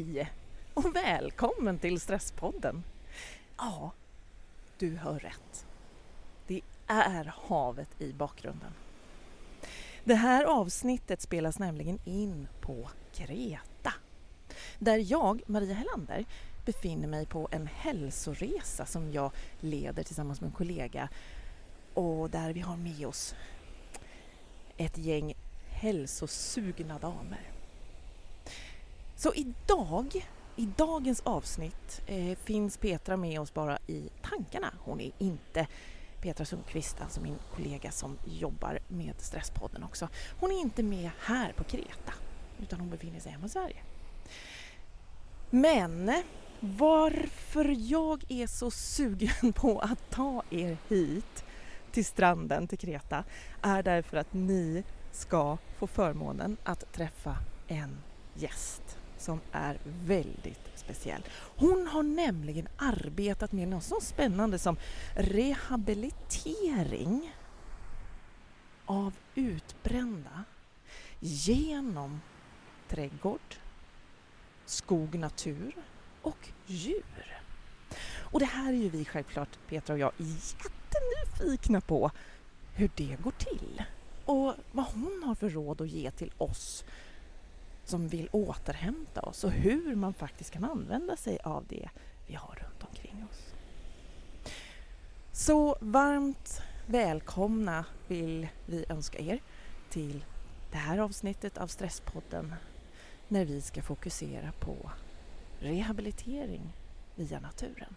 Hej och välkommen till Stresspodden. Ja, du hör rätt. Det är havet i bakgrunden. Det här avsnittet spelas nämligen in på Kreta. Där jag, Maria Hellander, befinner mig på en hälsoresa som jag leder tillsammans med en kollega och där vi har med oss ett gäng hälsosugna damer. Så idag, i dagens avsnitt, eh, finns Petra med oss bara i tankarna. Hon är inte Petra Sundqvist, alltså min kollega som jobbar med Stresspodden också. Hon är inte med här på Kreta, utan hon befinner sig hemma i Sverige. Men varför jag är så sugen på att ta er hit till stranden, till Kreta, är därför att ni ska få förmånen att träffa en gäst som är väldigt speciell. Hon har nämligen arbetat med något så spännande som rehabilitering av utbrända genom trädgård, skog, natur och djur. Och det här är ju vi självklart, Petra och jag, jättenyfikna på hur det går till och vad hon har för råd att ge till oss som vill återhämta oss och hur man faktiskt kan använda sig av det vi har runt omkring oss. Så varmt välkomna vill vi önska er till det här avsnittet av Stresspodden när vi ska fokusera på rehabilitering via naturen.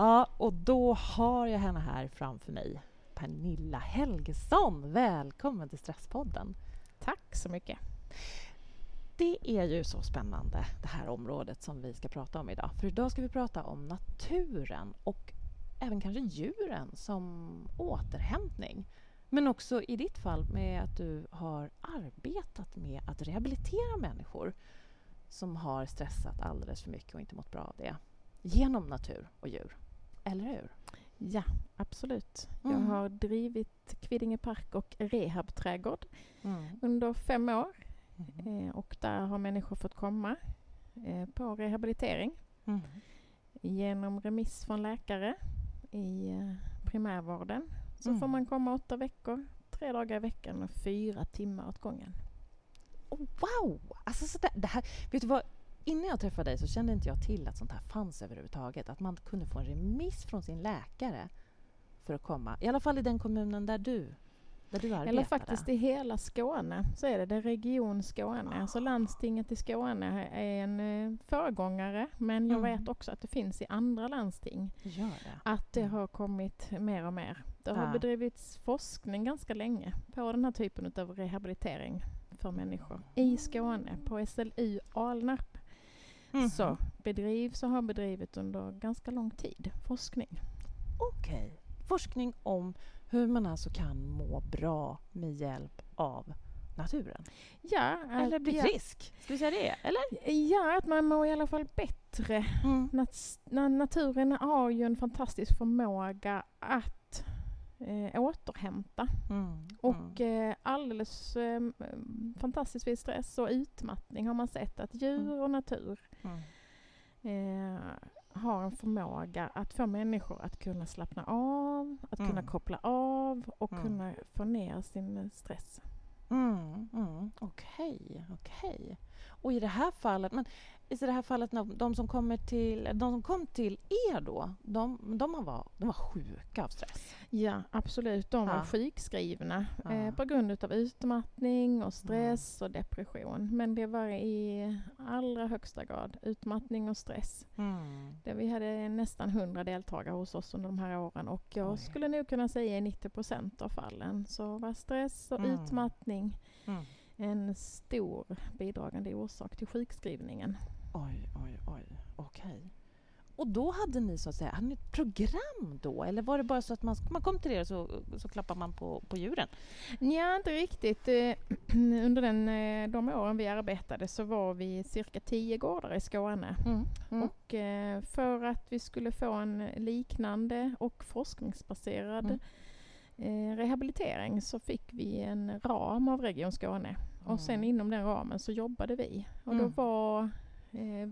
Ja, och då har jag henne här framför mig. Pernilla Helgesson, välkommen till Stresspodden. Tack så mycket. Det är ju så spännande, det här området som vi ska prata om idag. För idag ska vi prata om naturen och även kanske djuren som återhämtning. Men också i ditt fall med att du har arbetat med att rehabilitera människor som har stressat alldeles för mycket och inte mått bra av det genom natur och djur. Eller hur? Ja, absolut. Mm. Jag har drivit Kvidinge park och rehabträdgård Mm. under fem år. Mm. Eh, och där har människor fått komma eh, på rehabilitering Mm. genom remiss från läkare i eh, primärvården. Så Mm. får man komma åtta veckor, tre dagar i veckan och fyra timmar åt gången. Oh, wow! Alltså, så där, det här, vet du vad? Innan jag träffade dig så kände inte jag till att sånt här fanns överhuvudtaget. Att man kunde få en remiss från sin läkare för att komma. I alla fall i den kommunen där du, där du arbetade. Eller faktiskt i hela Skåne så är det, det är Region Skåne. Alltså landstinget i Skåne är en eh, föregångare men jag Mm. vet också att det finns i andra landsting. Gör det? Att det Mm. har kommit mer och mer. Det har Ja. bedrivits forskning ganska länge på den här typen av rehabilitering för människor i Skåne på SLU Alnarp. Mhm. Så bedrivs och har bedrivit under ganska lång tid forskning. Okej. Forskning om hur man alltså kan må bra med hjälp av naturen. Ja, Eller bli ja, frisk. Ska vi säga det? Eller? ja, att man mår i alla fall bättre Mm. Nat- na- naturen har ju en fantastisk förmåga att eh, återhämta. Mm. Och eh, alldeles eh, fantastiskt vid stress och utmattning har man sett att djur Mm. och natur Mm. eh, har en förmåga att få människor att kunna slappna av, att kunna Mm. koppla av och Mm. kunna få ner sin stress. Mm, mm. Okej, okej. Och i det här fallet, men i det här fallet, de som kommer till, de som kom till er då, de, de, var, de var sjuka av stress? Ja, absolut. De var Ja. sjukskrivna Ja. eh, på grund av utmattning och stress och depression. Men det var i allra högsta grad utmattning och stress. Mm. Det, vi hade nästan 100 deltagare hos oss under de här åren och jag Oj. skulle nog kunna säga i 90 procent av fallen så var stress och Mm. utmattning Mm. en stor bidragande orsak till sjukskrivningen. Oj, oj, oj. Okej. Och då hade ni så att säga, hade ni ett program då? Eller var det bara så att man, man kom till er så, så klappar man på, på djuren? Ja, inte riktigt. Eh, under den, eh, de åren vi arbetade så var vi cirka tio gårdar i Skåne. Mm. Mm. Och eh, för att vi skulle få en liknande och forskningsbaserad Mm. eh, rehabilitering så fick vi en ram av Region Skåne. Och sen Mm. inom den ramen så jobbade vi. Och då Mm. var eh,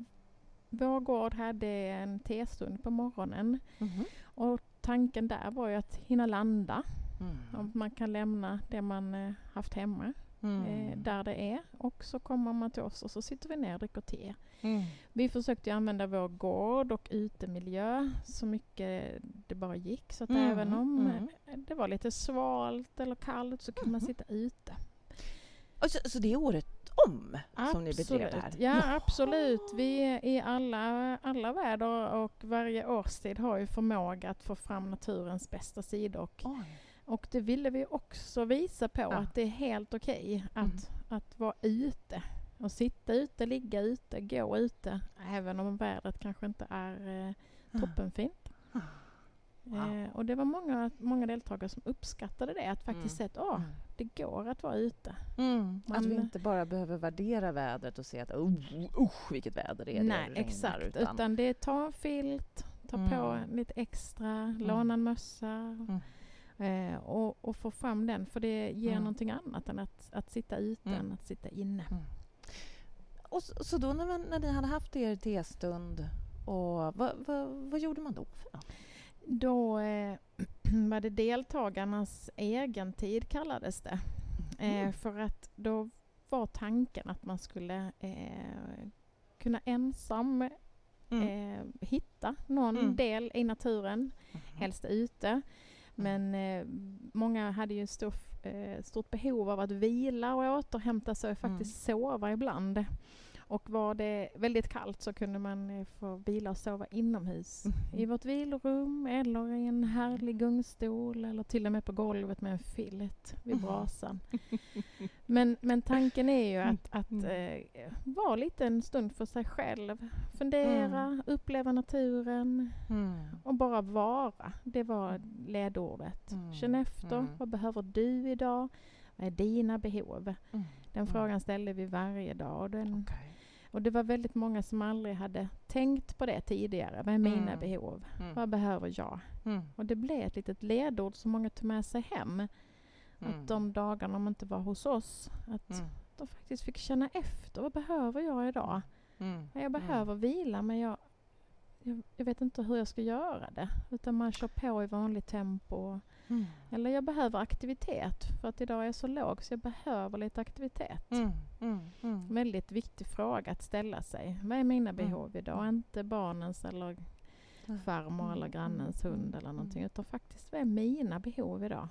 vår gård hade en testund på morgonen. Mhm. Och tanken där var ju att hinna landa. Mm. Man kan lämna det man eh, haft hemma Mm. eh, där det är. Och så kommer man till oss och så sitter vi ner och dricker te. Mm. Vi försökte använda vår gård och utemiljö så mycket det bara gick. Så att Mm, även om mm. eh, det var lite svalt eller kallt så kunde man Mhm. sitta ute. Så, så det året om som ni bedrev det här? Ja, absolut. Vi i alla, alla väder och varje årstid har ju förmåga att få fram naturens bästa sidor. Och, och det ville vi också visa på, Ja. att det är helt okej att, Mm. att vara ute. Och sitta ute, ligga ute, gå ute. Även om vädret kanske inte är eh, toppenfint. Ah. Wow. Eh, och det var många, många deltagare som uppskattade det. Att faktiskt Mm. sett, åh, Mm. Det går att vara ute. Mm. Att vi inte bara behöver värdera vädret och se att oh, usch vilket väder det är. Nej, det regnar", exakt. Utan, Utan det är ta en filt, ta på Mm. lite extra, låna en mössa. Mm. Eh, och, och få fram den, för det ger Mm. någonting annat än att, att sitta ute Mm. än att sitta inne. och så, så då när, man, när ni hade haft er testund, och vad, vad, vad gjorde man då? För? Då eh, var det deltagarnas egen tid kallades det. Eh, Mm. för att då var tanken att man skulle eh, kunna ensam Mm. eh, hitta någon Mm. del i naturen, Mhm. helst ute. Men eh, många hade ju stor, eh, stort behov av att vila och återhämta sig och faktiskt Mm. sova ibland. Och var det väldigt kallt så kunde man eh, få vila och sova inomhus. Mhm. I vårt vilorum eller i en härlig gungstol eller till och med på golvet med en filt vid brasan. Men, men tanken är ju att, att Mm. eh, vara lite en stund för sig själv. Fundera, uppleva naturen Mm. och bara vara. Det var ledordet. Mm. Känn efter. Mm. Vad behöver du idag? Vad är dina behov? Mm. Den Mm. frågan ställde vi varje dag. Den, Okej. Och det var väldigt många som aldrig hade tänkt på det tidigare. Vad är mina Mm. behov? Mm. Vad behöver jag? Mm. Och det blev ett litet ledord som många tog med sig hem. Mm. Att de dagarna de inte var hos oss, att Mm. de faktiskt fick känna efter. Vad behöver jag idag? Mm. Jag behöver vila men jag, jag, jag vet inte hur jag ska göra det. Utan man kör på i vanligt tempo. Mm. Eller jag behöver aktivitet för att idag är jag så låg så jag behöver lite aktivitet. Mm. Mm. Mm. Väldigt viktig fråga att ställa sig. Vad är mina Mm. behov idag? Inte barnens eller farmor eller grannens hund eller någonting. Utan faktiskt vad är mina behov idag?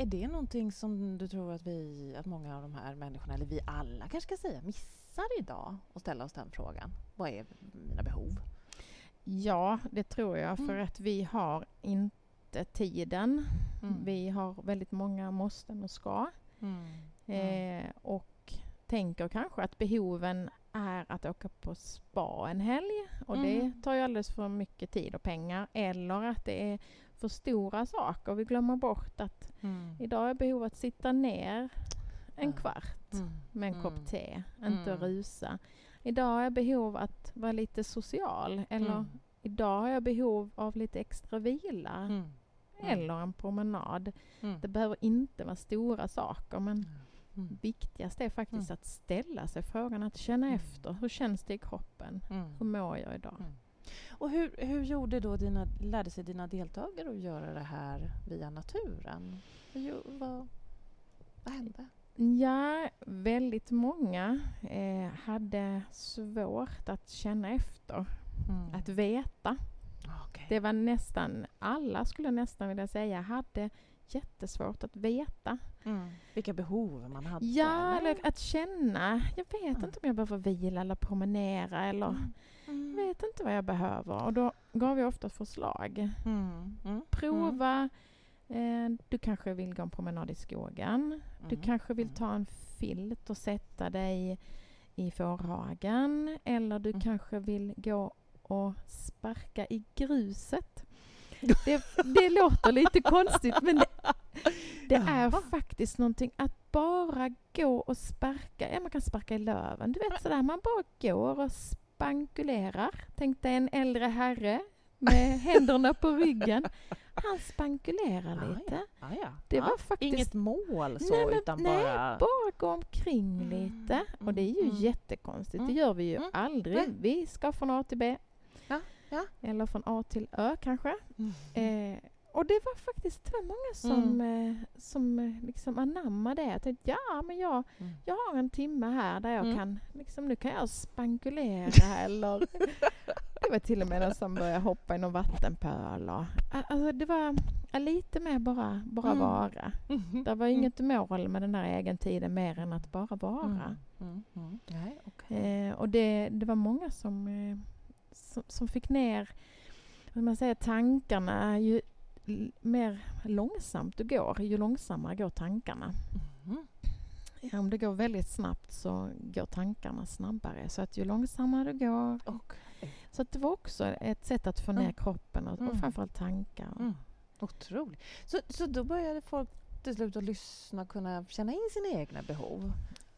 Är det någonting som du tror att vi, att många av de här människorna, eller vi alla kanske ska säga, missar idag att ställa oss den frågan? Vad är mina behov? Ja, det tror jag. För att vi har inte tiden. Mm. Vi har väldigt många måsten och ska. Mm. Eh, och tänker kanske att behoven är att åka på spa en helg och Mm. det tar ju alldeles för mycket tid och pengar. Eller att det är för stora saker. Vi glömmer bort att Mm. idag är behov att sitta ner en kvart Mm. med en Mm. kopp te, inte Mm. rusa. Idag är behov att vara lite social eller Mm. idag har jag behov av lite extra vila Mm. eller en promenad. Mm. Det behöver inte vara stora saker men Mm. viktigast är faktiskt Mm. att ställa sig frågan, att känna Mm. efter. Hur känns det i kroppen? Hur mår jag idag? Och hur, hur gjorde då dina, lärde sig dina deltagare att göra det här via naturen? Hur Vad, vad hände? Ja, väldigt många eh, hade svårt att känna efter, Mm. att veta. Okej. Det var nästan, alla skulle jag nästan vilja säga, hade jättesvårt att veta. Mm. Vilka behov man hade? Ja, eller att känna. Jag vet Mm. inte om jag behöver vila eller promenera eller Mm. jag vet inte vad jag behöver. Och då gav jag ofta förslag. Mm. Mm. Prova. Eh, du kanske vill gå en promenad i skogen. Du Mm. kanske vill Mm. ta en filt och sätta dig i fårhagen. Eller du Mm. kanske vill gå och sparka i gruset. Det, det låter lite konstigt men det, det är faktiskt någonting att bara gå och sparka. Ja, man kan sparka i löven. Du vet sådär, man bara går och spankulerar. Tänk dig en äldre herre med händerna på ryggen. Han spankulerar Ah, lite. Ah, ja. Det ja. var faktiskt Inget mål så, Nej, men- utan nej, bara... bara gå omkring Mm, lite. Och det är ju mm, mm. jättekonstigt. Det Mm, gör vi ju mm, aldrig. Vi ska från A till B. Ja. Eller från A till Ö kanske. Mm. Eh, och det var faktiskt många som, eh, som eh, liksom anammade det. Jag tänkte, ja men jag, Mm. jag har en timme här där jag Mm. kan, liksom, nu kan jag spankulera eller det var till och med någon som började hoppa i någon vattenpöl. Och, alltså det var lite mer bara, bara Mm. vara. Mhm. Det var Mm. inget mål med den där egentiden mer än att bara vara. Mm. Mm. Mm. Nej, okej. Eh, och det, det var många som, eh, som, som fick ner man säga, tankarna. Ju mer långsamt du går, ju långsammare går tankarna. Mhm. Ja, om det går väldigt snabbt så går tankarna snabbare. Så att ju långsammare du går. Okej. Så att det var också ett sätt att få ner Mm. kroppen och, Mm. och framförallt tankar. Mm. Otroligt. Så, så då började folk till slut att lyssna och kunna känna in sina egna behov?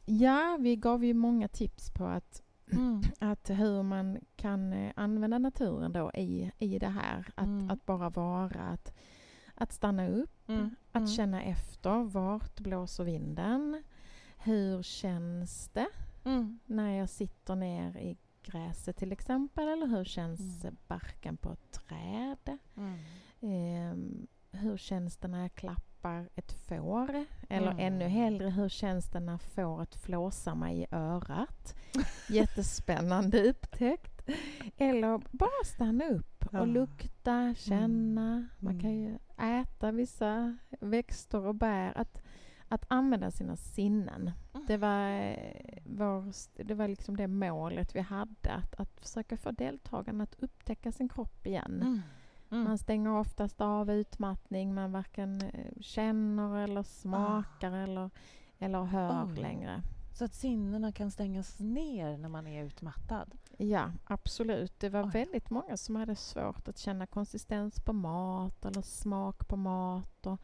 Ja, vi gav ju många tips på att Mm. att hur man kan eh, använda naturen då i, i det här. Att, Mm. att bara vara, att, att stanna upp, Mm. att Mm. känna efter. Vart blåser vinden? Hur känns det Mm. när jag sitter ner i gräset till exempel? Eller hur känns barken på ett träd? Ehm, hur känns det när jag klappar ett får? Eller Mm. ännu hellre, hur känns det när fåret flåsar mig i örat? Jättespännande upptäckt. Eller bara stanna upp Ja. och lukta, känna. Man kan Mm. ju äta vissa växter och bär. Att, att använda sina sinnen. Mm. Det var, eh, vår, det var liksom det målet vi hade. Att, att försöka få deltagarna att upptäcka sin kropp igen. Mm. Man stänger oftast av utmattning. Man varken eh, känner eller smakar eller, eller hör Oj. längre. Så att sinnena kan stängas ner när man är utmattad? Ja, absolut. Det var Oj. väldigt många som hade svårt att känna konsistens på mat eller smak på mat och,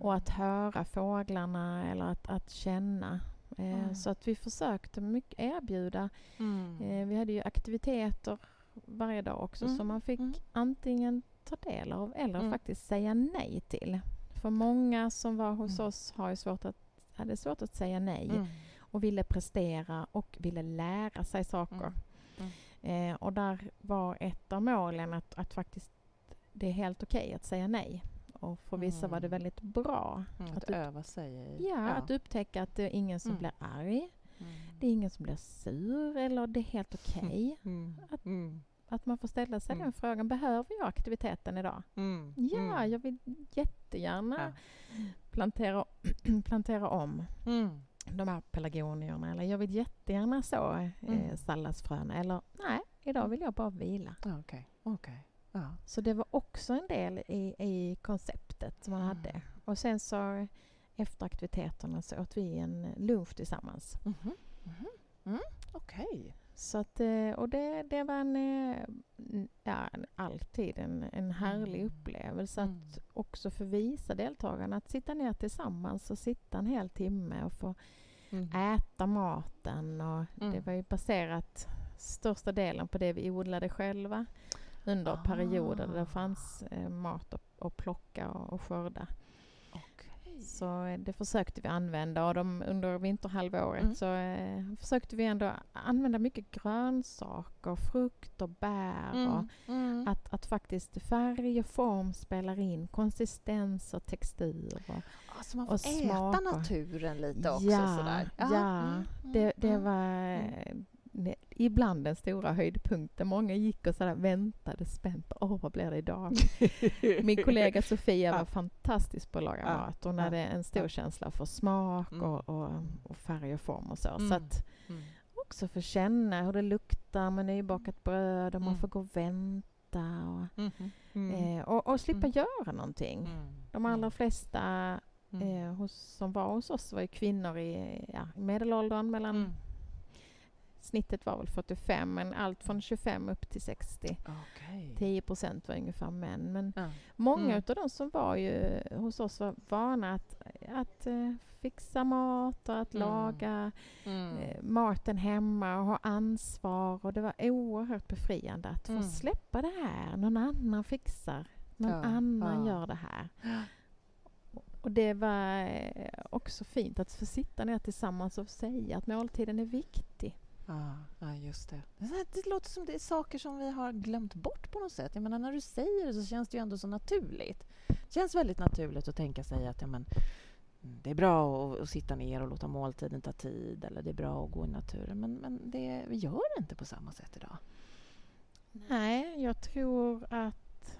och att höra fåglarna eller att, att känna. Eh, Mm. Så att vi försökte mycket erbjuda. Mm. Eh, vi hade ju aktiviteter varje dag också Mm, som man fick mm. antingen ta del av eller Mm. faktiskt säga nej till. För många som var hos Mm. oss har ju svårt att, hade svårt att säga nej Mm. och ville prestera och ville lära sig saker. Mm. Eh, och där var ett av målen att, att faktiskt det är helt okej att säga nej. Och för vissa var det Mm. väldigt bra. Mm. Att Att öva sig i... Ja, att upptäcka att det är ingen som Mm. blir arg. Mm. Det är ingen som blir sur eller det är helt okej. Mm. Att- Mm. Att man får ställa sig Mm. den frågan, behöver jag aktiviteten idag? Mm. Ja, Mm. jag vill jättegärna Ja. plantera, plantera om Mm. de här pelargonierna eller jag vill jättegärna så eh, Mm. salladsfrön eller nej, idag vill jag bara vila. Okej. Okej. Ja. Så det var också en del i, i konceptet som man Mm. hade. Och sen så efter aktiviteterna så åt vi en lunch tillsammans. Mhm. Mhm. Så att, eh, och det, det var en, eh, ja, alltid en, en härlig Mm. upplevelse Mm. att också få visa deltagarna att sitta ner tillsammans och sitta en hel timme och få Mm. äta maten. Och Mm. Det var ju baserat största delen på det vi odlade själva under Ah. perioder där det fanns eh, mat att, att plocka och, och skörda. Så eh, det försökte vi använda och de, under vinterhalvåret Mm. så eh, försökte vi ändå använda mycket grönsaker, frukt och bär. Och Mm. Mm. att, att faktiskt färg och form spelar in, konsistens och textur. Och, Alltså man och får äta smakar. naturen lite också Ja, sådär. ja. Mm. det, det Mm. var eh, ibland den stora höjdpunkten. Många gick och sådär väntade spänt på åh, vad blir det idag? Min kollega Sofia var fantastisk på att laga mat. Hon hade en stor känsla för smak Mm. och, och, och färg och form och så. Mm. Så att Mm. också få känna hur det luktar med nybakat bröd och man Mm. får gå och vänta och, Mhm. Mm. eh, och, och slippa Mm. göra någonting. Mm. De allra flesta Mm. eh, hos, som var hos oss var ju kvinnor i, ja, medelåldern mellan Mm. Snittet var väl 45, men allt från 25 upp till 60. Okej. 10 procent var ungefär män. Men Ja. många Mm. utav de som var ju hos oss var vana att, att eh, fixa mat och att Mm. laga Mm. eh, maten hemma och ha ansvar. Och det var oerhört befriande att få Mm. släppa det här. Någon annan fixar. Någon Ja, annan ja. gör det här. Och det var eh, också fint att få sitta ner tillsammans och säga att måltiden är viktig. Ja, ja, just det. Det, låter som det är saker som vi har glömt bort på något sätt. Jag menar, när du säger det så känns det ju ändå så naturligt. Det känns väldigt naturligt att tänka sig att ja, men, mm, det är bra att, att sitta ner och låta måltiden ta tid eller det är bra att gå i naturen. Men, men det, vi gör det inte på samma sätt idag. Nej, jag tror att,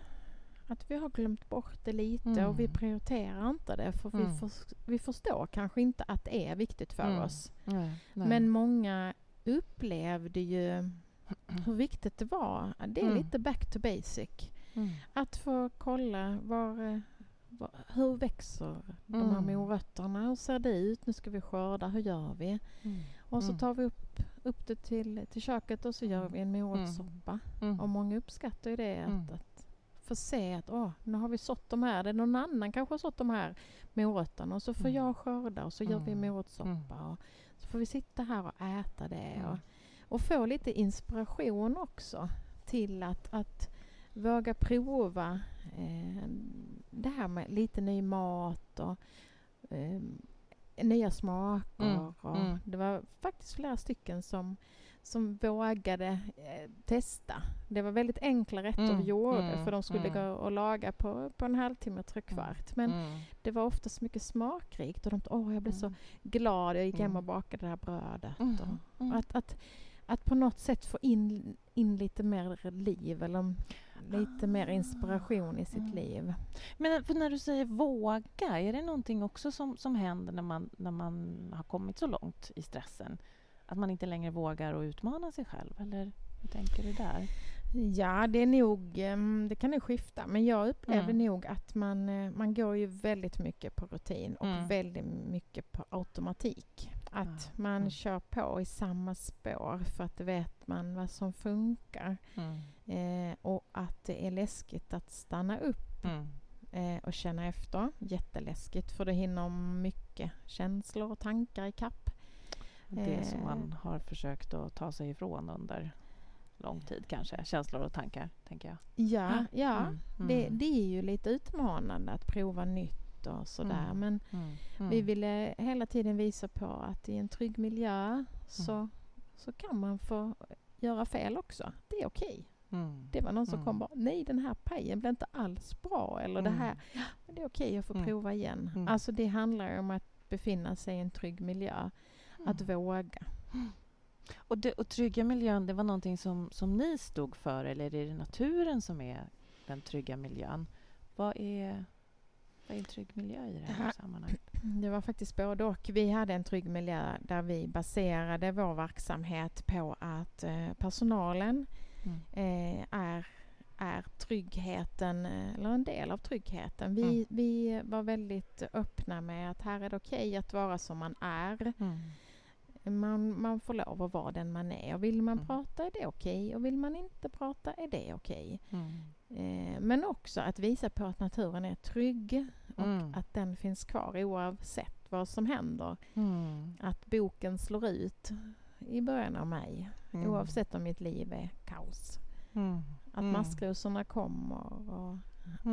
att vi har glömt bort det lite Mm. och vi prioriterar inte det för Mm. vi, för, vi förstår kanske inte att det är viktigt för Mm. oss. Nej, Men många upplevde ju hur viktigt det var. Det är Mm. lite back to basic. mm. Att få kolla var, eh, var, hur växer de här Mm. morötterna? Hur ser det ut? Nu ska vi skörda. Hur gör vi? Mm. Och så Mm. tar vi upp, upp det till, till köket och så gör vi en morotssoppa. Och många uppskattar ju det. Att, att få se att åh, nu har vi sått de här. Det är någon annan kanske har sått de här morötterna. Och så får jag skörda och så gör vi morotssoppa. Och får vi sitta här och äta det. Mm. Och, och få lite inspiration också till att, att våga prova eh, det här med lite ny mat och eh, nya smaker. Mm, Och mm. Det var faktiskt flera stycken som, som vågade eh, testa. Det var väldigt enkla rätter Mm, vi gjorde mm, för de skulle mm. gå och laga på, på en halvtimme, tre kvart. Men Mm. det var oftast mycket smakrikt och de åh jag blev så Mm. glad. Jag gick hem Mm. och bakade det här brödet. Mm. Och, Mm. att, att, att på något sätt få in, in lite mer liv eller lite mer inspiration i sitt Mm. liv. Men när du säger våga, är det någonting också som, som händer när man, när man har kommit så långt i stressen? Att man inte längre vågar att utmana sig själv? Eller hur tänker du där? Ja, det är nog, ehm, det kan nog skifta. Men jag upplevde Mm. nog att man, eh, man går ju väldigt mycket på rutin och Mm. väldigt mycket på automatik. Att Ah, man mm. kör på i samma spår för att vet man vad som funkar. Eh, och att det är läskigt att stanna upp Mm. eh, och känna efter. Jätteläskigt för det hinner mycket känslor och tankar i kapp. Det som Eh. man har försökt att ta sig ifrån under lång tid kanske. Känslor och tankar, tänker jag. Ja, ja Mm, Det, mm, det är ju lite utmanande att prova nytt och sådär. Mm. Men mm, mm. vi ville hela tiden visa på att i en trygg miljö så, så kan man få göra fel också. Det är okej. Mm. Det var någon som Mm. kom bara, nej den här pajen blev inte alls bra. Eller det här, ja, men det är okej jag får Mm. prova igen. Mm. Alltså det handlar om att befinna sig i en trygg miljö. Att Mm. våga. Och, det, och trygga miljön, det var någonting som, som ni stod för eller är det naturen som är den trygga miljön? Vad är, vad är en trygg miljö i det här sammanhanget? Det var faktiskt både och. Vi hade en trygg miljö där vi baserade vår verksamhet på att eh, personalen Mm. eh, är, är tryggheten, eller en del av tryggheten. Vi, Mm. vi var väldigt öppna med att här är det okej att vara som man är. Mm. Man, man får lov att vara den man är. Och vill man Mm. prata är det okej och vill man inte prata är det okej. Mm. Eh, men också att visa på att naturen är trygg och Mm. att den finns kvar oavsett vad som händer. Mm. Att boken slår ut i början av maj Mm. oavsett om mitt liv är kaos. Mm. Att maskrosorna kommer och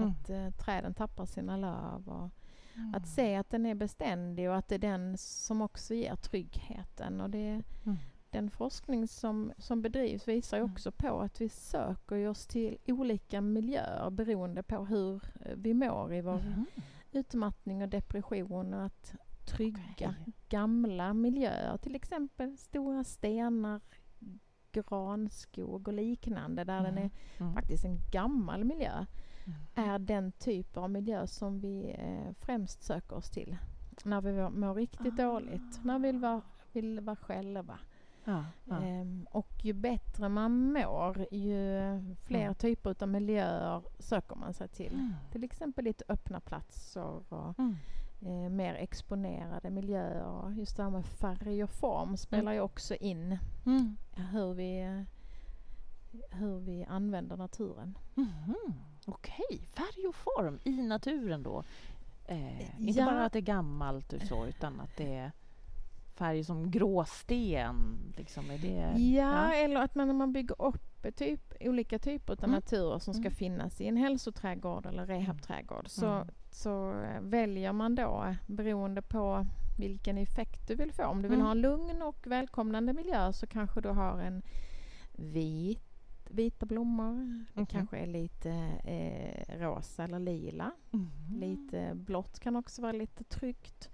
att eh, träden tappar sina löv. Och Mm. Att se att den är beständig och att det är den som också ger tryggheten. Och det, Mm. den forskning som, som bedrivs visar ju Mm. också på att vi söker oss till olika miljöer beroende på hur eh, vi mår i vår Mhm. utmattning och depression. Och att trygga Okej. gamla miljöer, till exempel stora stenar, granskog och liknande där den är Mm. faktiskt en gammal miljö Mm. Är den typ av miljö som vi eh, främst söker oss till. När vi mår riktigt Ah. dåligt, när vi vill vara, vill vara själva. Ja, ja. Ehm, och ju bättre man mår, ju fler Mm. typer av miljöer söker man sig till. Mm. Till exempel lite öppna platser och Mm. eh, mer exponerade miljöer. Just det här med färg och form spelar ju också in Mm. hur vi, hur vi använder naturen. Mhm. Färg och form i naturen då. Eh, inte Ja. bara att det är gammalt och så, utan att det är färg som gråsten. Liksom, är det, Ja, eller att man när man bygger upp typ, olika typer av Mm. naturer som ska Mm. finnas i en hälsoträdgård eller rehabträdgård så, Mm. så eh, väljer man då eh, beroende på vilken effekt du vill få. Om du vill Mm. ha en lugn och välkomnande miljö så kanske du har en vit, vita blommor. Det Mhm. kanske är lite eh, rosa eller lila. Mhm. Lite blått kan också vara lite tryggt.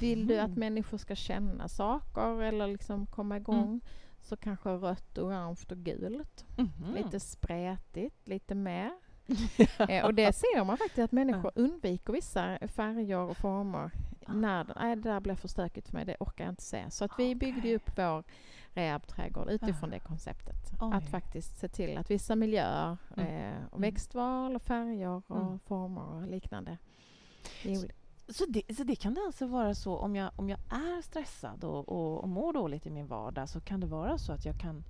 Vill du att Mhm. människor ska känna saker eller liksom komma igång så kanske rött, orange och gult. Mhm. Lite spretigt, lite mer. Eh, och det ser man faktiskt att människor undviker vissa färger och former. När de, nej, det där blir för stökigt för mig, det orkar jag inte se. Så att vi byggde upp vår rehabträdgård utifrån det konceptet. Oj. Att faktiskt se till att vissa miljöer, Mm. eh, och Mm. växtval och färger och Mm. former och liknande. Så det, så det kan det alltså vara så om jag, om jag är stressad och, och, och mår dåligt i min vardag så kan det vara så att jag kan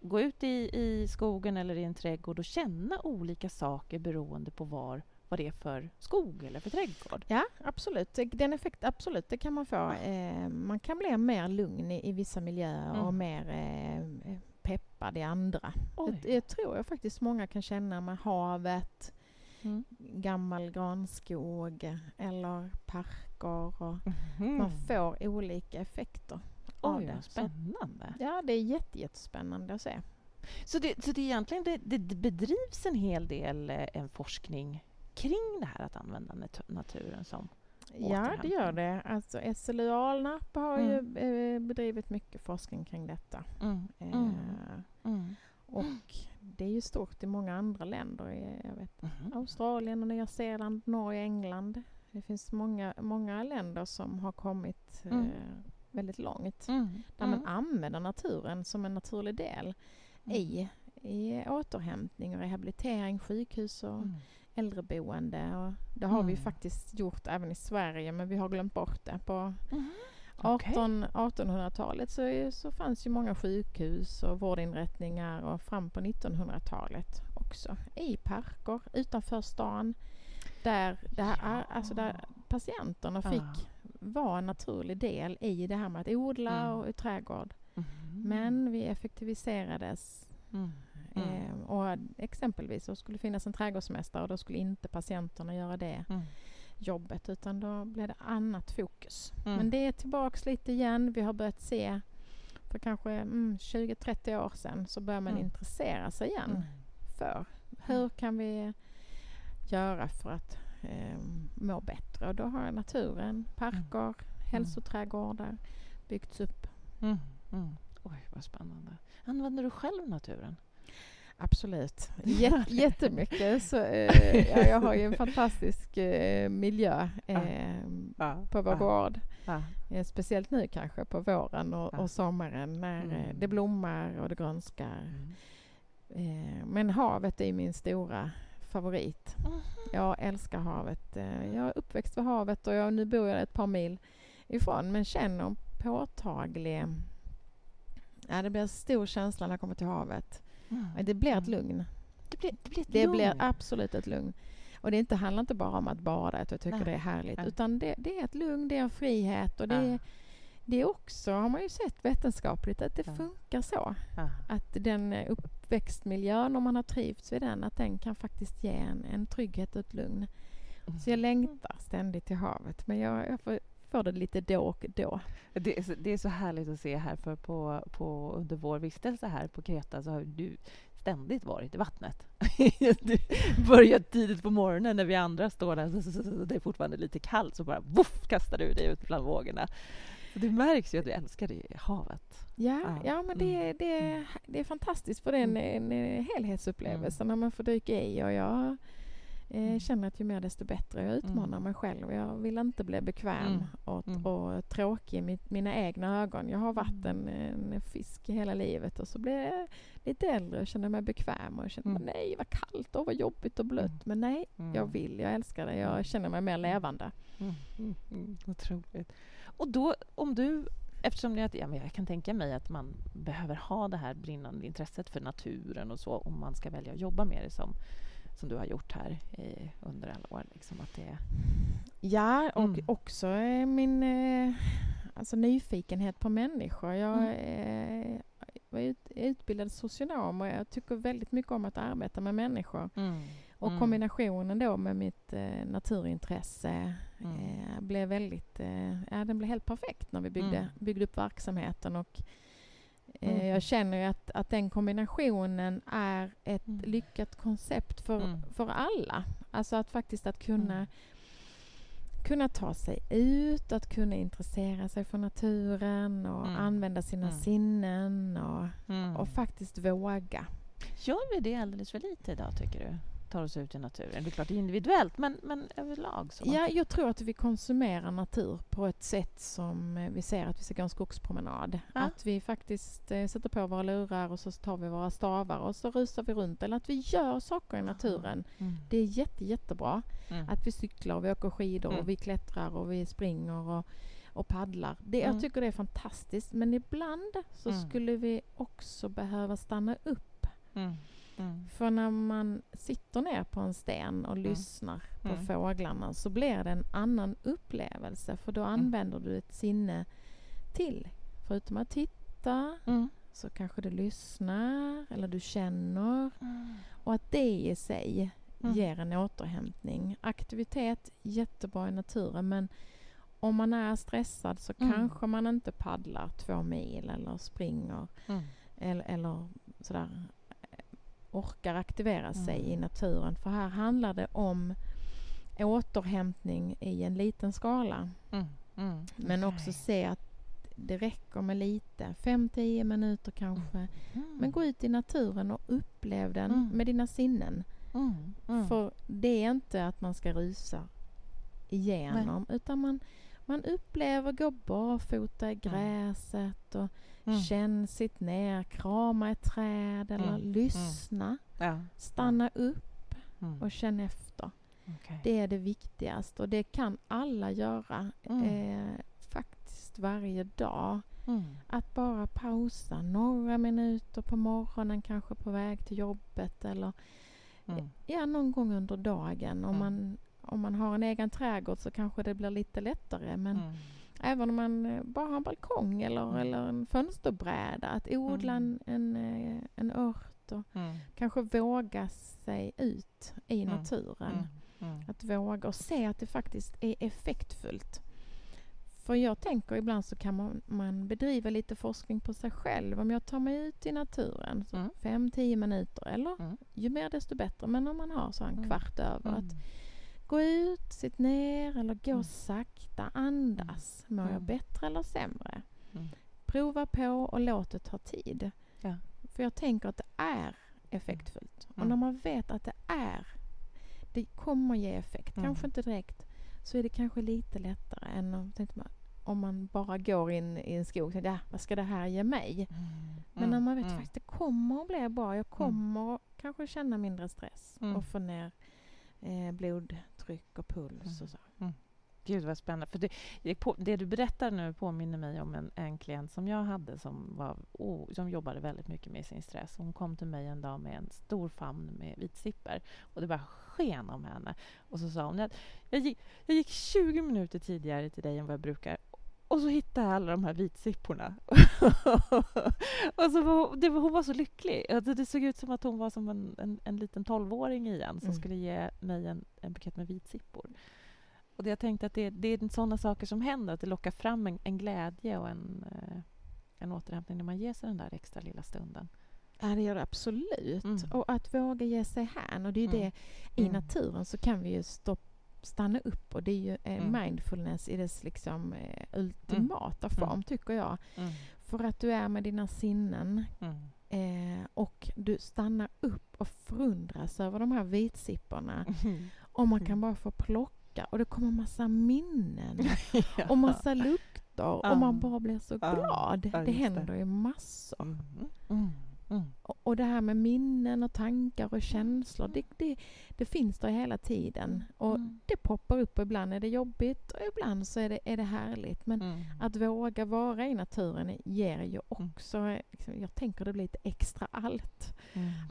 gå ut i, i skogen eller i en trädgård och känna olika saker beroende på var, vad det är för skog eller för trädgård. Ja, absolut. Den effekt, absolut, det kan man få. Eh, man kan bli mer lugn i, i vissa miljöer Mm. och mer eh, peppad i andra. Det, det tror jag faktiskt många kan känna med havet, Mm. gammal granskog eller parker. Och Mhm. Man får olika effekter av det. spännande. ja, det är jätte, jättespännande att se. Så det, så det är egentligen det, det bedrivs en hel del eh, en forskning kring det här att använda nat- naturen som Ja, det gör det. Alltså SLU Alnarp har Mm. ju eh, bedrivit mycket forskning kring detta. Mm. Eh, Mm. Mm. Och det är ju stort i många andra länder. i, Jag vet, Mhm. Australien, och Nya Zeeland, Norge, England. Det finns många, många länder som har kommit Mm. eh, väldigt långt. Mm. Där man använder naturen som en naturlig del Mm. i, i återhämtning och rehabilitering, sjukhus och Mm. äldreboende. Och det har vi Mm. faktiskt gjort även i Sverige men vi har glömt bort det. På Mhm. Okej. 18, 1800-talet så, så fanns ju många sjukhus och vårdinrättningar och fram på 1900-talet också. I parker utanför stan. Där, det här, är- alltså där patienterna Ah. fick vara en naturlig del i det här med att odla Mm. och trädgård. Mhm. Men vi effektiviserades Mm. Mm. eh, och exempelvis så skulle det finnas en trädgårdsmästare och då skulle inte patienterna göra det Mm. jobbet utan då blev det annat fokus. Mm. Men det är tillbaks lite igen. Vi har börjat se för kanske mm, 20-30 år sedan så börjar man Mm. intressera sig igen Mm. för hur kan vi göra för att eh, må bättre. Och då har naturen, parker, hälsoträdgårdar byggts upp. Mm. Mm. Oj, vad spännande. Använder du själv naturen? Absolut. Jät- jättemycket. Så, eh, ja, jag har ju en fantastisk eh, miljö eh, Ja. på vår gård. Ja. Eh, speciellt nu kanske på våren och, Ja. och sommaren när eh, Mm. det blommar och det grönskar. Mm. Eh, men havet är min stora favorit. Mhm. Jag älskar havet. Eh, jag är uppväxt vid havet och jag, nu bor jag ett par mil ifrån men känner påtaglig... Ja, det blir en stor känsla när jag kommer till havet. Mm. Det blir ett Mm. lugn. Det blir, det blir Det lugn. blir absolut ett lugn. Och det inte, handlar inte bara om att bada, att jag tycker Nej. det är härligt. Nej. Utan det, det är ett lugn, det är en frihet och det, Ja. är, det är också, har man ju sett vetenskapligt, att det Ja. funkar så. Ja. Att den uppväxtmiljön, om man har trivts vid den, att den kan faktiskt ge en, en trygghet och ett lugn. Så jag längtar ständigt till havet. Men jag, jag får, får det lite då och då. Det är, så, det är så härligt att se här, för på, på, under vår vistelse här på Kreta så har du ständigt varit i vattnet. du börjar tidigt på morgonen när vi andra står där, så, så, så, det är fortfarande lite kallt, så bara voff, kastar du dig ut bland vågorna. Det märks ju att du älskar det, havet. Ja, Ja. ja men det, Mm. det, det är fantastiskt för det är en, en, en helhetsupplevelse när man får dyka i. Och jag, Eh, Mm. känner att ju mer desto bättre. Jag utmanar Mm. mig själv. Jag vill inte bli bekväm Mm. och, Mm. och tråkig i mitt, mina egna ögon. Jag har varit en, Mm. en fisk i hela livet och så blev jag lite äldre och kände mig bekväm och kände Mm. nej vad kallt och vad jobbigt och blött. Mm. Men nej, Mm. jag vill, jag älskar det. Jag känner mig mer levande. Mm, mm, mm, otroligt. Och då, om du... Eftersom jag, ja, men jag kan tänka mig att man behöver ha det här brinnande intresset för naturen och så om man ska välja att jobba med det som, som du har gjort här i, under alla år. Liksom att det, Ja, och Mm. också eh, min eh, alltså nyfikenhet på människor. Jag Mm. eh, ut, utbildad socionom och jag tycker väldigt mycket om att arbeta med människor. Och Mm. kombinationen då med mitt eh, naturintresse Mm. eh, blev väldigt, eh, ja den blev helt perfekt när vi byggde, Mm. byggde upp verksamheten och eh, Mm. jag känner ju att, att den kombinationen är ett Mm. lyckat koncept för, Mm. för alla. Alltså att faktiskt att kunna Mm. kunna ta sig ut, att kunna intressera sig för naturen och Mm. använda sina Mm. sinnen och, och faktiskt våga. Gör vi det alldeles för lite idag, tycker du? Tar oss ut i naturen? Det är klart individuellt, men, men överlag så. Ja, jag tror att vi konsumerar natur på ett sätt som eh, vi ser att vi ska gå en skogspromenad. Ja. Att vi faktiskt eh, sätter på våra lurar och så tar vi våra stavar och så rusar vi runt. Eller att vi gör saker i naturen. Mm. Det är jätte, jättebra. Mm. Att vi cyklar, och vi åker skidor, Mm. och vi klättrar och vi springer och, och paddlar. Det, Mm. Jag tycker det är fantastiskt. Men ibland så Mm. skulle vi också behöva stanna upp. Mm. Mm. För när man sitter ner på en sten och lyssnar på Mm. fåglarna så blir det en annan upplevelse. För då använder du ett sinne till. Förutom att titta Mm. så kanske du lyssnar eller du känner. Mm. Och att det i sig Mm. ger en återhämtning. Aktivitet, jättebra i naturen men om man är stressad så Mm. kanske man inte paddlar två mil eller springer Mm. eller, eller sådär orkar aktivera sig Mm. i naturen. För här handlar det om återhämtning i en liten skala. Mm. Mm. Men Okej. också se att det räcker med lite, 5-10 minuter kanske. Mm. Men gå ut i naturen och upplev den Mm. med dina sinnen. Mm. Mm. För det är inte att man ska rusa igenom utan man, man upplever, gå barfota i gräset och Mm. känn sitt ner, krama ett träd eller Mm. lyssna. Ja. Stanna upp Mm. och känn efter. Okej. Det är det viktigaste och det kan alla göra Mm. eh, faktiskt varje dag. Mm. Att bara pausa några minuter på morgonen, kanske på väg till jobbet eller Mm. ja, någon gång under dagen. Om, Mm. man, om man har en egen trädgård så kanske det blir lite lättare. Men Mm. Även om man eh, bara har en balkong eller, Mm. eller en fönsterbräda, att odla Mm. en, en, eh, en ört och Mm. kanske våga sig ut i naturen. Att våga och se att det faktiskt är effektfullt. För jag tänker ibland så kan man, man bedriva lite forskning på sig själv. Om jag tar mig ut i naturen, så Mm. fem, tio minuter eller Mm. ju mer desto bättre. Men om man har så en kvart över. Att gå ut, sitt ner eller gå Mm. sakta, andas. Mår jag Mm. bättre eller sämre? Mm. Prova på och låt det ta tid. Ja. För jag tänker att det är effektfullt. Och Mm. när man vet att det är, det kommer ge effekt. Mm. Kanske inte direkt, så är det kanske lite lättare än om, man, om man bara går in i en skog och tänker, ja, vad ska det här ge mig? Mm. Men när man vet Mm. faktiskt det kommer att bli bra. Jag kommer att kanske känna mindre stress Mm. och få ner eh, blodtryck och puls och så. Gud vad spännande. För det, det, på, det du berättar nu påminner mig om en, en klient som jag hade som, var, oh, som jobbade väldigt mycket med sin stress. Hon kom till mig en dag med en stor famn med vitsipper och det bara sken om henne. Och så sa hon att jag gick, jag gick 20 minuter tidigare till dig än vad jag brukar och så hittade jag alla de här vitsipporna. och så var, det var, hon var så lycklig. Alltså det såg ut som att hon var som en, en, en liten tolvåring igen som Mm. skulle ge mig en, en bukett med vitsippor. Och det jag tänkte att det, det är sådana saker som händer, att det lockar fram en, en glädje och en, eh, en återhämtning när man ger sig den där extra lilla stunden. Ja, det gör det absolut. Mm. Och att våga ge sig hän. Och det är Mm. det, i Mm. naturen så kan vi ju stopp, stanna upp och det är ju eh, Mm. mindfulness i dess liksom, eh, ultimata form, Mm. tycker jag. Mm. För att du är med dina sinnen Mm. eh, och du stannar upp och förundras över de här vitsipporna Mm. och man kan bara få plocka och det kommer massa minnen och massa lukter Ja. och man bara blir så Ja. glad. Ja, det händer ju massor. Mm. Mm. Mm. Och- det här med minnen och tankar och känslor, det, det, det finns där hela tiden. Och Mm. det poppar upp och ibland är det jobbigt och ibland så är det, är det härligt. Men Mm. att våga vara i naturen ger ju också, liksom, jag tänker det blir lite extra allt.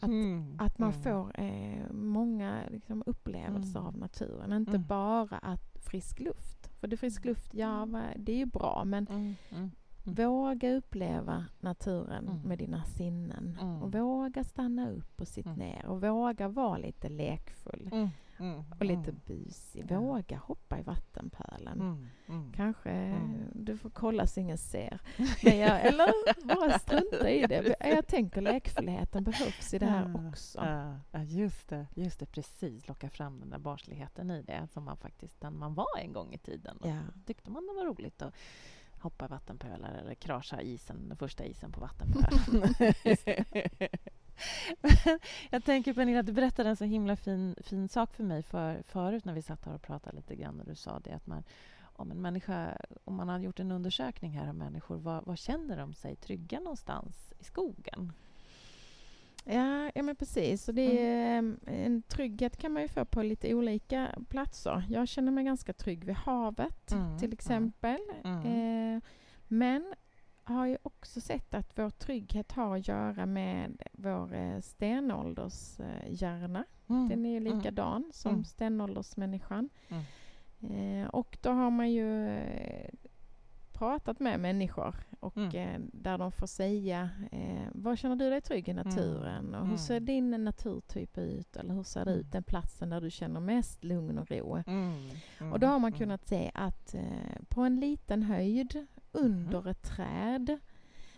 att- Mm. Att man Mm. får eh, många liksom, upplevelser Mm. av naturen, inte Mm. bara att frisk luft. För det frisk luft, ja det är ju bra men Mm. Mm. Mm. Våga uppleva naturen Mm. med dina sinnen. Mm. Och våga stanna upp och sitta Mm. ner och våga vara lite lekfull Mm. Mm. och lite Mm. busig. Våga hoppa i vattenpölen. Kanske du får kolla så ingen ser. Men jag, eller bara strunta i det. Jag tänker lekfullheten behövs i det här också. Ja, just det. Just det, precis. Locka fram den där barnsligheten i det som man faktiskt den man var en gång i tiden. Och Ja. tyckte man det var roligt att hoppa i vattenpölar eller krascha isen, den första isen på vattenpölen. Jag tänker Pernilla, du berättade en så himla fin, fin sak för mig för, förut när vi satt här och pratade lite grann och du sa det att man om en människa, om man har gjort en undersökning här om människor, var, var känner de sig trygga någonstans i skogen? Ja, ja men precis. Och det är, eh, En trygghet kan man ju få på lite olika platser. Jag känner mig ganska trygg vid havet Mm, till mm, exempel. mm. Eh, men har ju också sett att vår trygghet har att göra med vår eh, stenåldershjärna. Mm. Den är ju Mm. likadan som Mm. stenåldersmänniskan. Mm. Eh, och då har man ju eh, pratat med människor och Mm. eh, där de får säga eh, Var känner du dig trygg i naturen? Och hur Mm. ser din naturtyp ut? Eller hur ser det Mm. ut den platsen där du känner mest lugn och ro? Mm. Mm. Och då har man Mm. kunnat se att eh, på en liten höjd under ett träd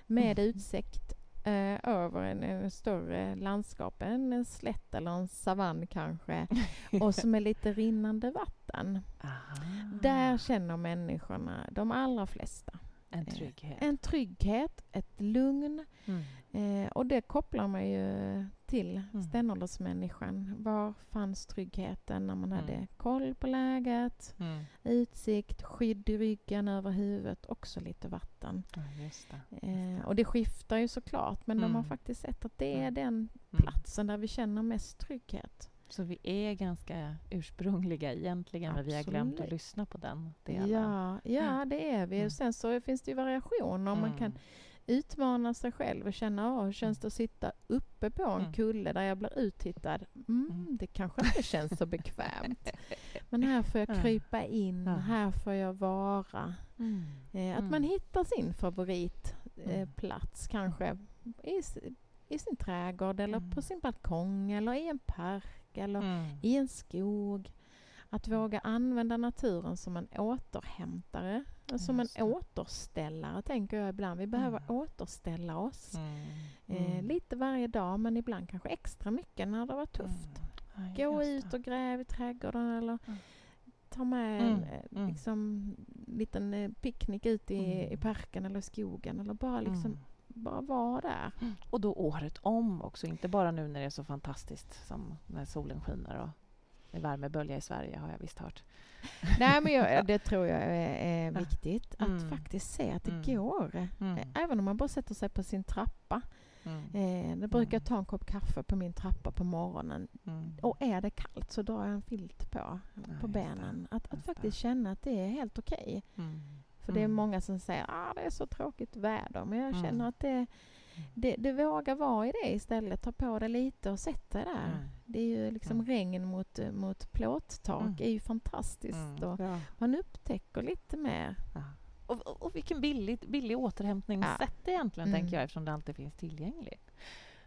med Mm. utsikt eh, över en, en större landskap, en, en slätt eller en savann kanske, och som är lite rinnande vatten. Aha. Där känner människorna, de allra flesta, en trygghet. en trygghet, ett lugn. Mm. Eh, och det kopplar man ju till Mm. stenåldersmänniskan. Var fanns tryggheten när man Mm. hade koll på läget? Mm. utsikt, skydd i ryggen över huvudet, också lite vatten. Ja, just det. Eh, och det skiftar ju såklart, men de har Mm. faktiskt sett att det är Mm. den Mm. platsen där vi känner mest trygghet. Så vi är ganska ursprungliga egentligen, men vi har glömt att Absolut. lyssna på den delen. Ja, ja, det är vi. Mm. Sen så finns det ju variationer. Man kan Mm. Utmana sig själv och känna, åh, hur känns det att sitta uppe på en Mm. kulle där jag blir uttittad? Mm, Mm. det kanske inte känns så bekvämt. Men här får jag Ja. krypa in, här får jag vara. Mm. Eh, att Mm. man hittar sin favoritplats eh, Mm. kanske i, i sin trädgård eller Mm. på sin balkong eller i en park eller Mm. i en skog. Att våga använda naturen som en återhämtare, som en återställare tänker jag ibland. Vi behöver Mm. återställa oss Mm. eh, Mm. lite varje dag men ibland kanske extra mycket när det var tufft. Mm. Ja, Gå ut och gräv i trädgården eller Mm. ta med Mm, en eh, mm. liksom, liten eh, picknick ut i, Mm. i parken eller skogen eller bara liksom Mm. bara vara där. Och då året om också, inte bara nu när det är så fantastiskt som när solen skiner och är värmebölja i Sverige har jag visst hört. Nej men jag, det tror jag är, är Ja. viktigt att Mm. faktiskt se att det Mm. går. Mm. Även om man bara sätter sig på sin trappa. Mm. Eh, det brukar Mm. ta en kopp kaffe på min trappa på morgonen. Mm. Och är det kallt så drar jag en filt på, på det. benen. Att, att Just det. faktiskt känna att det är helt okej. För det är många som säger att ah, det är så tråkigt väder. Men jag känner att det, det, det vågar vara i det istället. Ta på det lite och sätt dig där. Mm. Det är ju liksom Mm. regn mot, mot plåttak Mm. är ju fantastiskt. Mm. Och Ja. man upptäcker lite mer. Ja. Och, och, och vilken billig, billig återhämtningssätt egentligen, Mm. tänker jag, eftersom det alltid finns tillgängligt.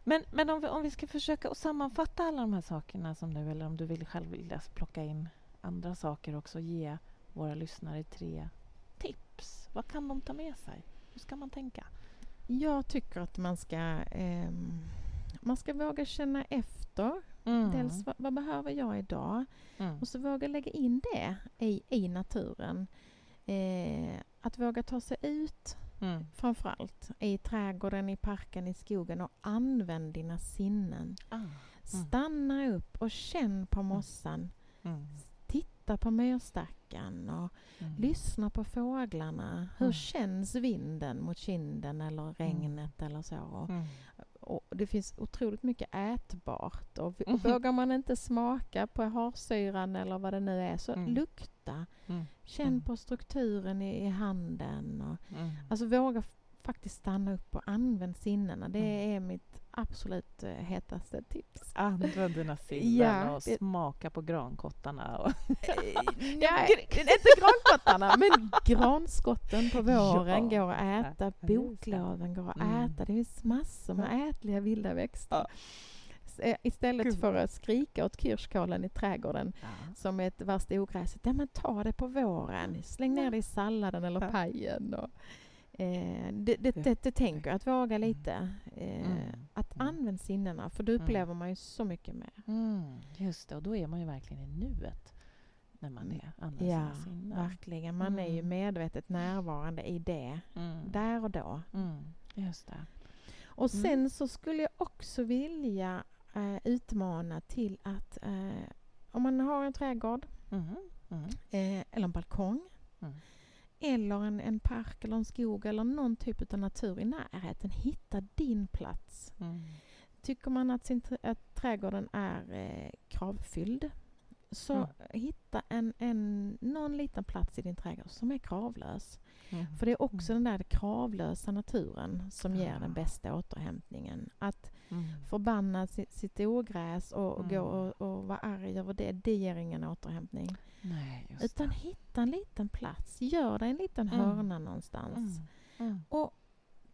Men, men om, vi, om vi ska försöka att sammanfatta alla de här sakerna som nu, eller om du vill själv vilja plocka in andra saker också, ge våra lyssnare tre tips. Vad kan de ta med sig? Hur ska man tänka? Jag tycker att man ska, ehm, man ska våga känna efter. Mm. Dels vad, vad behöver jag idag? Mm. Och så våga lägga in det i, i naturen. Eh, att våga ta sig ut Mm. framförallt i trädgården, i parken, i skogen och använd dina sinnen. Ah. Stanna upp och känn på mossan. Mm. Titta på myrstackan och Mm. lyssna på fåglarna. Hur Mm. känns vinden mot kinden eller regnet eller så. Och, Mm. och det finns otroligt mycket ätbart. Och, och vågar man inte smaka på harsyran eller vad det nu är så Mm. lukta. Mm. Känn Mm. på strukturen i, i handen. Och, Mm. Alltså våga faktiskt stanna upp och använd sinnena. Det Mm. är mitt absolut eh, hetaste tips. Använd dina sinnen Ja, och det- smaka på grankottarna. Och Ja, inte grankottarna, men granskotten på våren Ja. går att äta. Boklöven går att Mm. äta. Det finns massor med ätliga vilda växter. Ja. Eh, Istället Gud. för att skrika åt kirskålen i trädgården som är ett värsta ogräset. Ja, men ta det på våren. Släng ner det i salladen eller pajen. Och, eh, det, det, det, det tänker jag, att våga lite. Eh, Mm. Att Mm. använda sinnena, för då Mm. upplever man ju så mycket mer. Mm, just det, och då är man ju verkligen i nuet när man är, använder Ja, sina sinnen. verkligen. Man är ju Mm. medvetet närvarande i det, Mm. där och då. Mm, just det. Och sen Mm. så skulle jag också vilja eh, utmana till att eh, om man har en trädgård Mm. Mm. eh, eller en balkong Mm. Eller en, en park eller en skog eller någon typ av natur i närheten. Hitta din plats. Mm. Tycker man att, sin, att trädgården är eh, kravfylld så Mm. hitta en, en, någon liten plats i din trädgård som är kravlös. Mm. För det är också den där kravlösa naturen som ger den bästa återhämtningen. Att Mm. förbanna sitt, sitt ogräs och, och gå Mm. och, och vara arg över det, det ger ingen återhämtning. Nej, Utan det. hitta en liten plats, gör dig en liten Mm. hörna någonstans. Mm. Mm. Och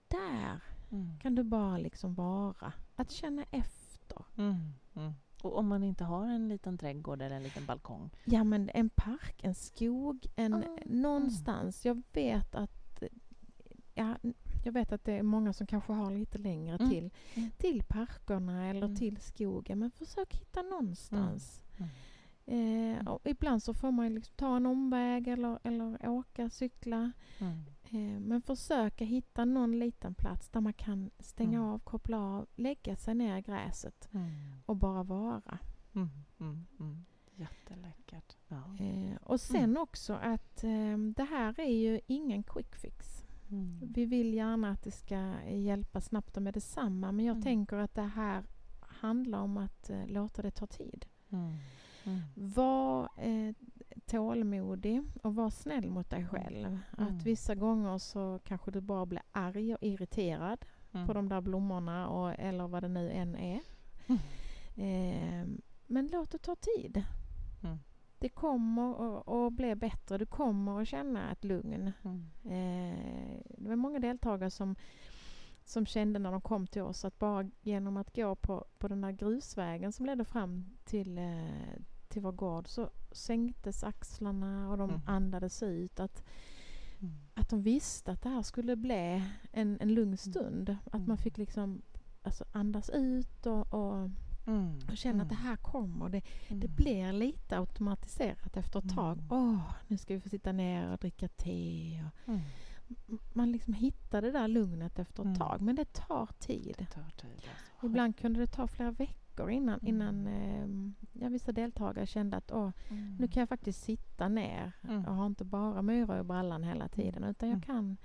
där Mm. kan du bara liksom vara. Att känna efter. Mm. Mm. Och om man inte har en liten trädgård eller en liten balkong? Ja men en park, en skog, en, Ah, någonstans. Jag vet att ja, jag vet att det är många som kanske har lite längre Mm. till, Mm. till parkerna eller Mm. till skogen. Men försök hitta någonstans. Eh, och ibland så får man liksom ta en omväg eller, eller åka, cykla. Mm. Eh, men försöka hitta någon liten plats där man kan stänga Mm. av, koppla av, lägga sig ner i gräset Mm. och bara vara. Mm. Mm. Mm. Jätteläckert. Ja. Eh, och sen också att eh, det här är ju ingen quick fix. Vi vill gärna att det ska hjälpa snabbt och med detsamma men jag tänker att det här handlar om att eh, låta det ta tid. Mm. Mm. Var eh, tålmodig och var snäll mot dig själv. Mm. Att vissa gånger så kanske du bara blir arg och irriterad Mm. på de där blommorna och, eller vad det nu än är. Mm. Eh, men låt det ta tid. Mm. Det kommer att- bli bättre. Du kommer att känna ett lugn. Mm. Eh, det var många deltagare som, som kände när de kom till oss att bara genom att gå på, på den där grusvägen som ledde fram till, eh, till vår gård så sänktes axlarna och de Mm. andades ut. Att, Mm. att de visste att det här skulle bli en, en lugn stund. Att Mm. man fick liksom alltså andas ut och, och, Mm. och känna att det Mm. här kommer. Det, det Mm. blir lite automatiserat efter ett tag. Mm. Åh, nu ska vi få sitta ner och dricka te. Och, Mm. Man liksom hittar det där lugnet efter ett Mm. tag. Men det tar tid. Det tar tid alltså. Ibland kunde det ta flera veckor innan, Mm. innan eh, ja, vissa deltagare kände att Åh, Mm. nu kan jag faktiskt sitta ner Mm. och har inte bara myror i brallan hela tiden utan jag Mm. kan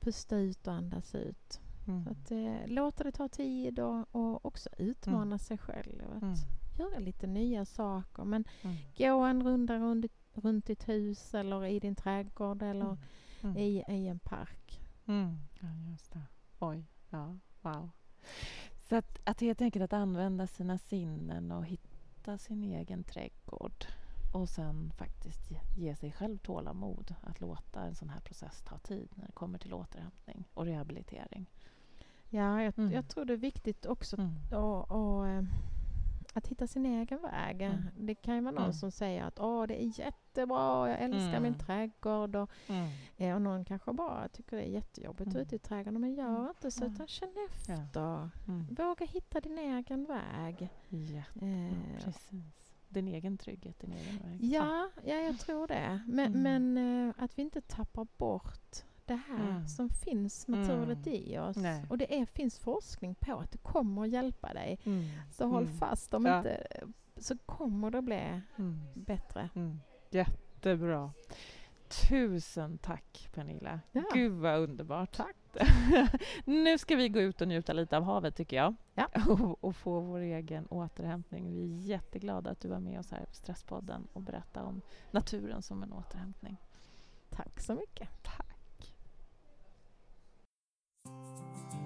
pusta ut och andas ut. Mm. Så att, eh, låta det ta tid och, och också utmana Mm. sig själv. Att Mm. göra lite nya saker. Men Mm. gå en runda runt, runt ditt hus eller i din trädgård eller Mm. i, i en park. Mm. Ja, just det. Oj, ja, wow. Så att, att helt enkelt att använda sina sinnen och hitta sin egen trädgård och sen faktiskt ge, ge sig själv tålamod att låta en sån här process ta tid när det kommer till återhämtning och rehabilitering. Ja, jag, Mm. jag tror det är viktigt också Mm. Att hitta sin egen väg. Mm. Det kan ju vara någon Mm. som säger att Åh, det är jättebra, jag älskar Mm. min trädgård. Och, Mm. eh, och någon kanske bara tycker det är jättejobbigt Mm. ute i trädgården. Men gör Mm. inte så, Ja. utan känn efter. Mm. Våga hitta din egen väg. Jätte, Eh, precis. Din egen trygghet, din egen väg. ja, ja, jag tror det. Men, Mm. men eh, att vi inte tappar bort det här Mm. som finns naturligt i oss. Nej. Och det är, finns forskning på att det kommer att hjälpa dig. Mm. Så håll Mm. fast, om Ja. inte så kommer det bli Mm. bättre. Mm. Jättebra. Tusen tack Pernilla. Ja. Gud vad underbart. Tack. nu ska vi gå ut och njuta lite av havet tycker jag. Ja. Och, och få vår egen återhämtning. Vi är jätteglada att du var med oss här på Stresspodden och berättade om naturen som en återhämtning. Tack så mycket. Tack. Música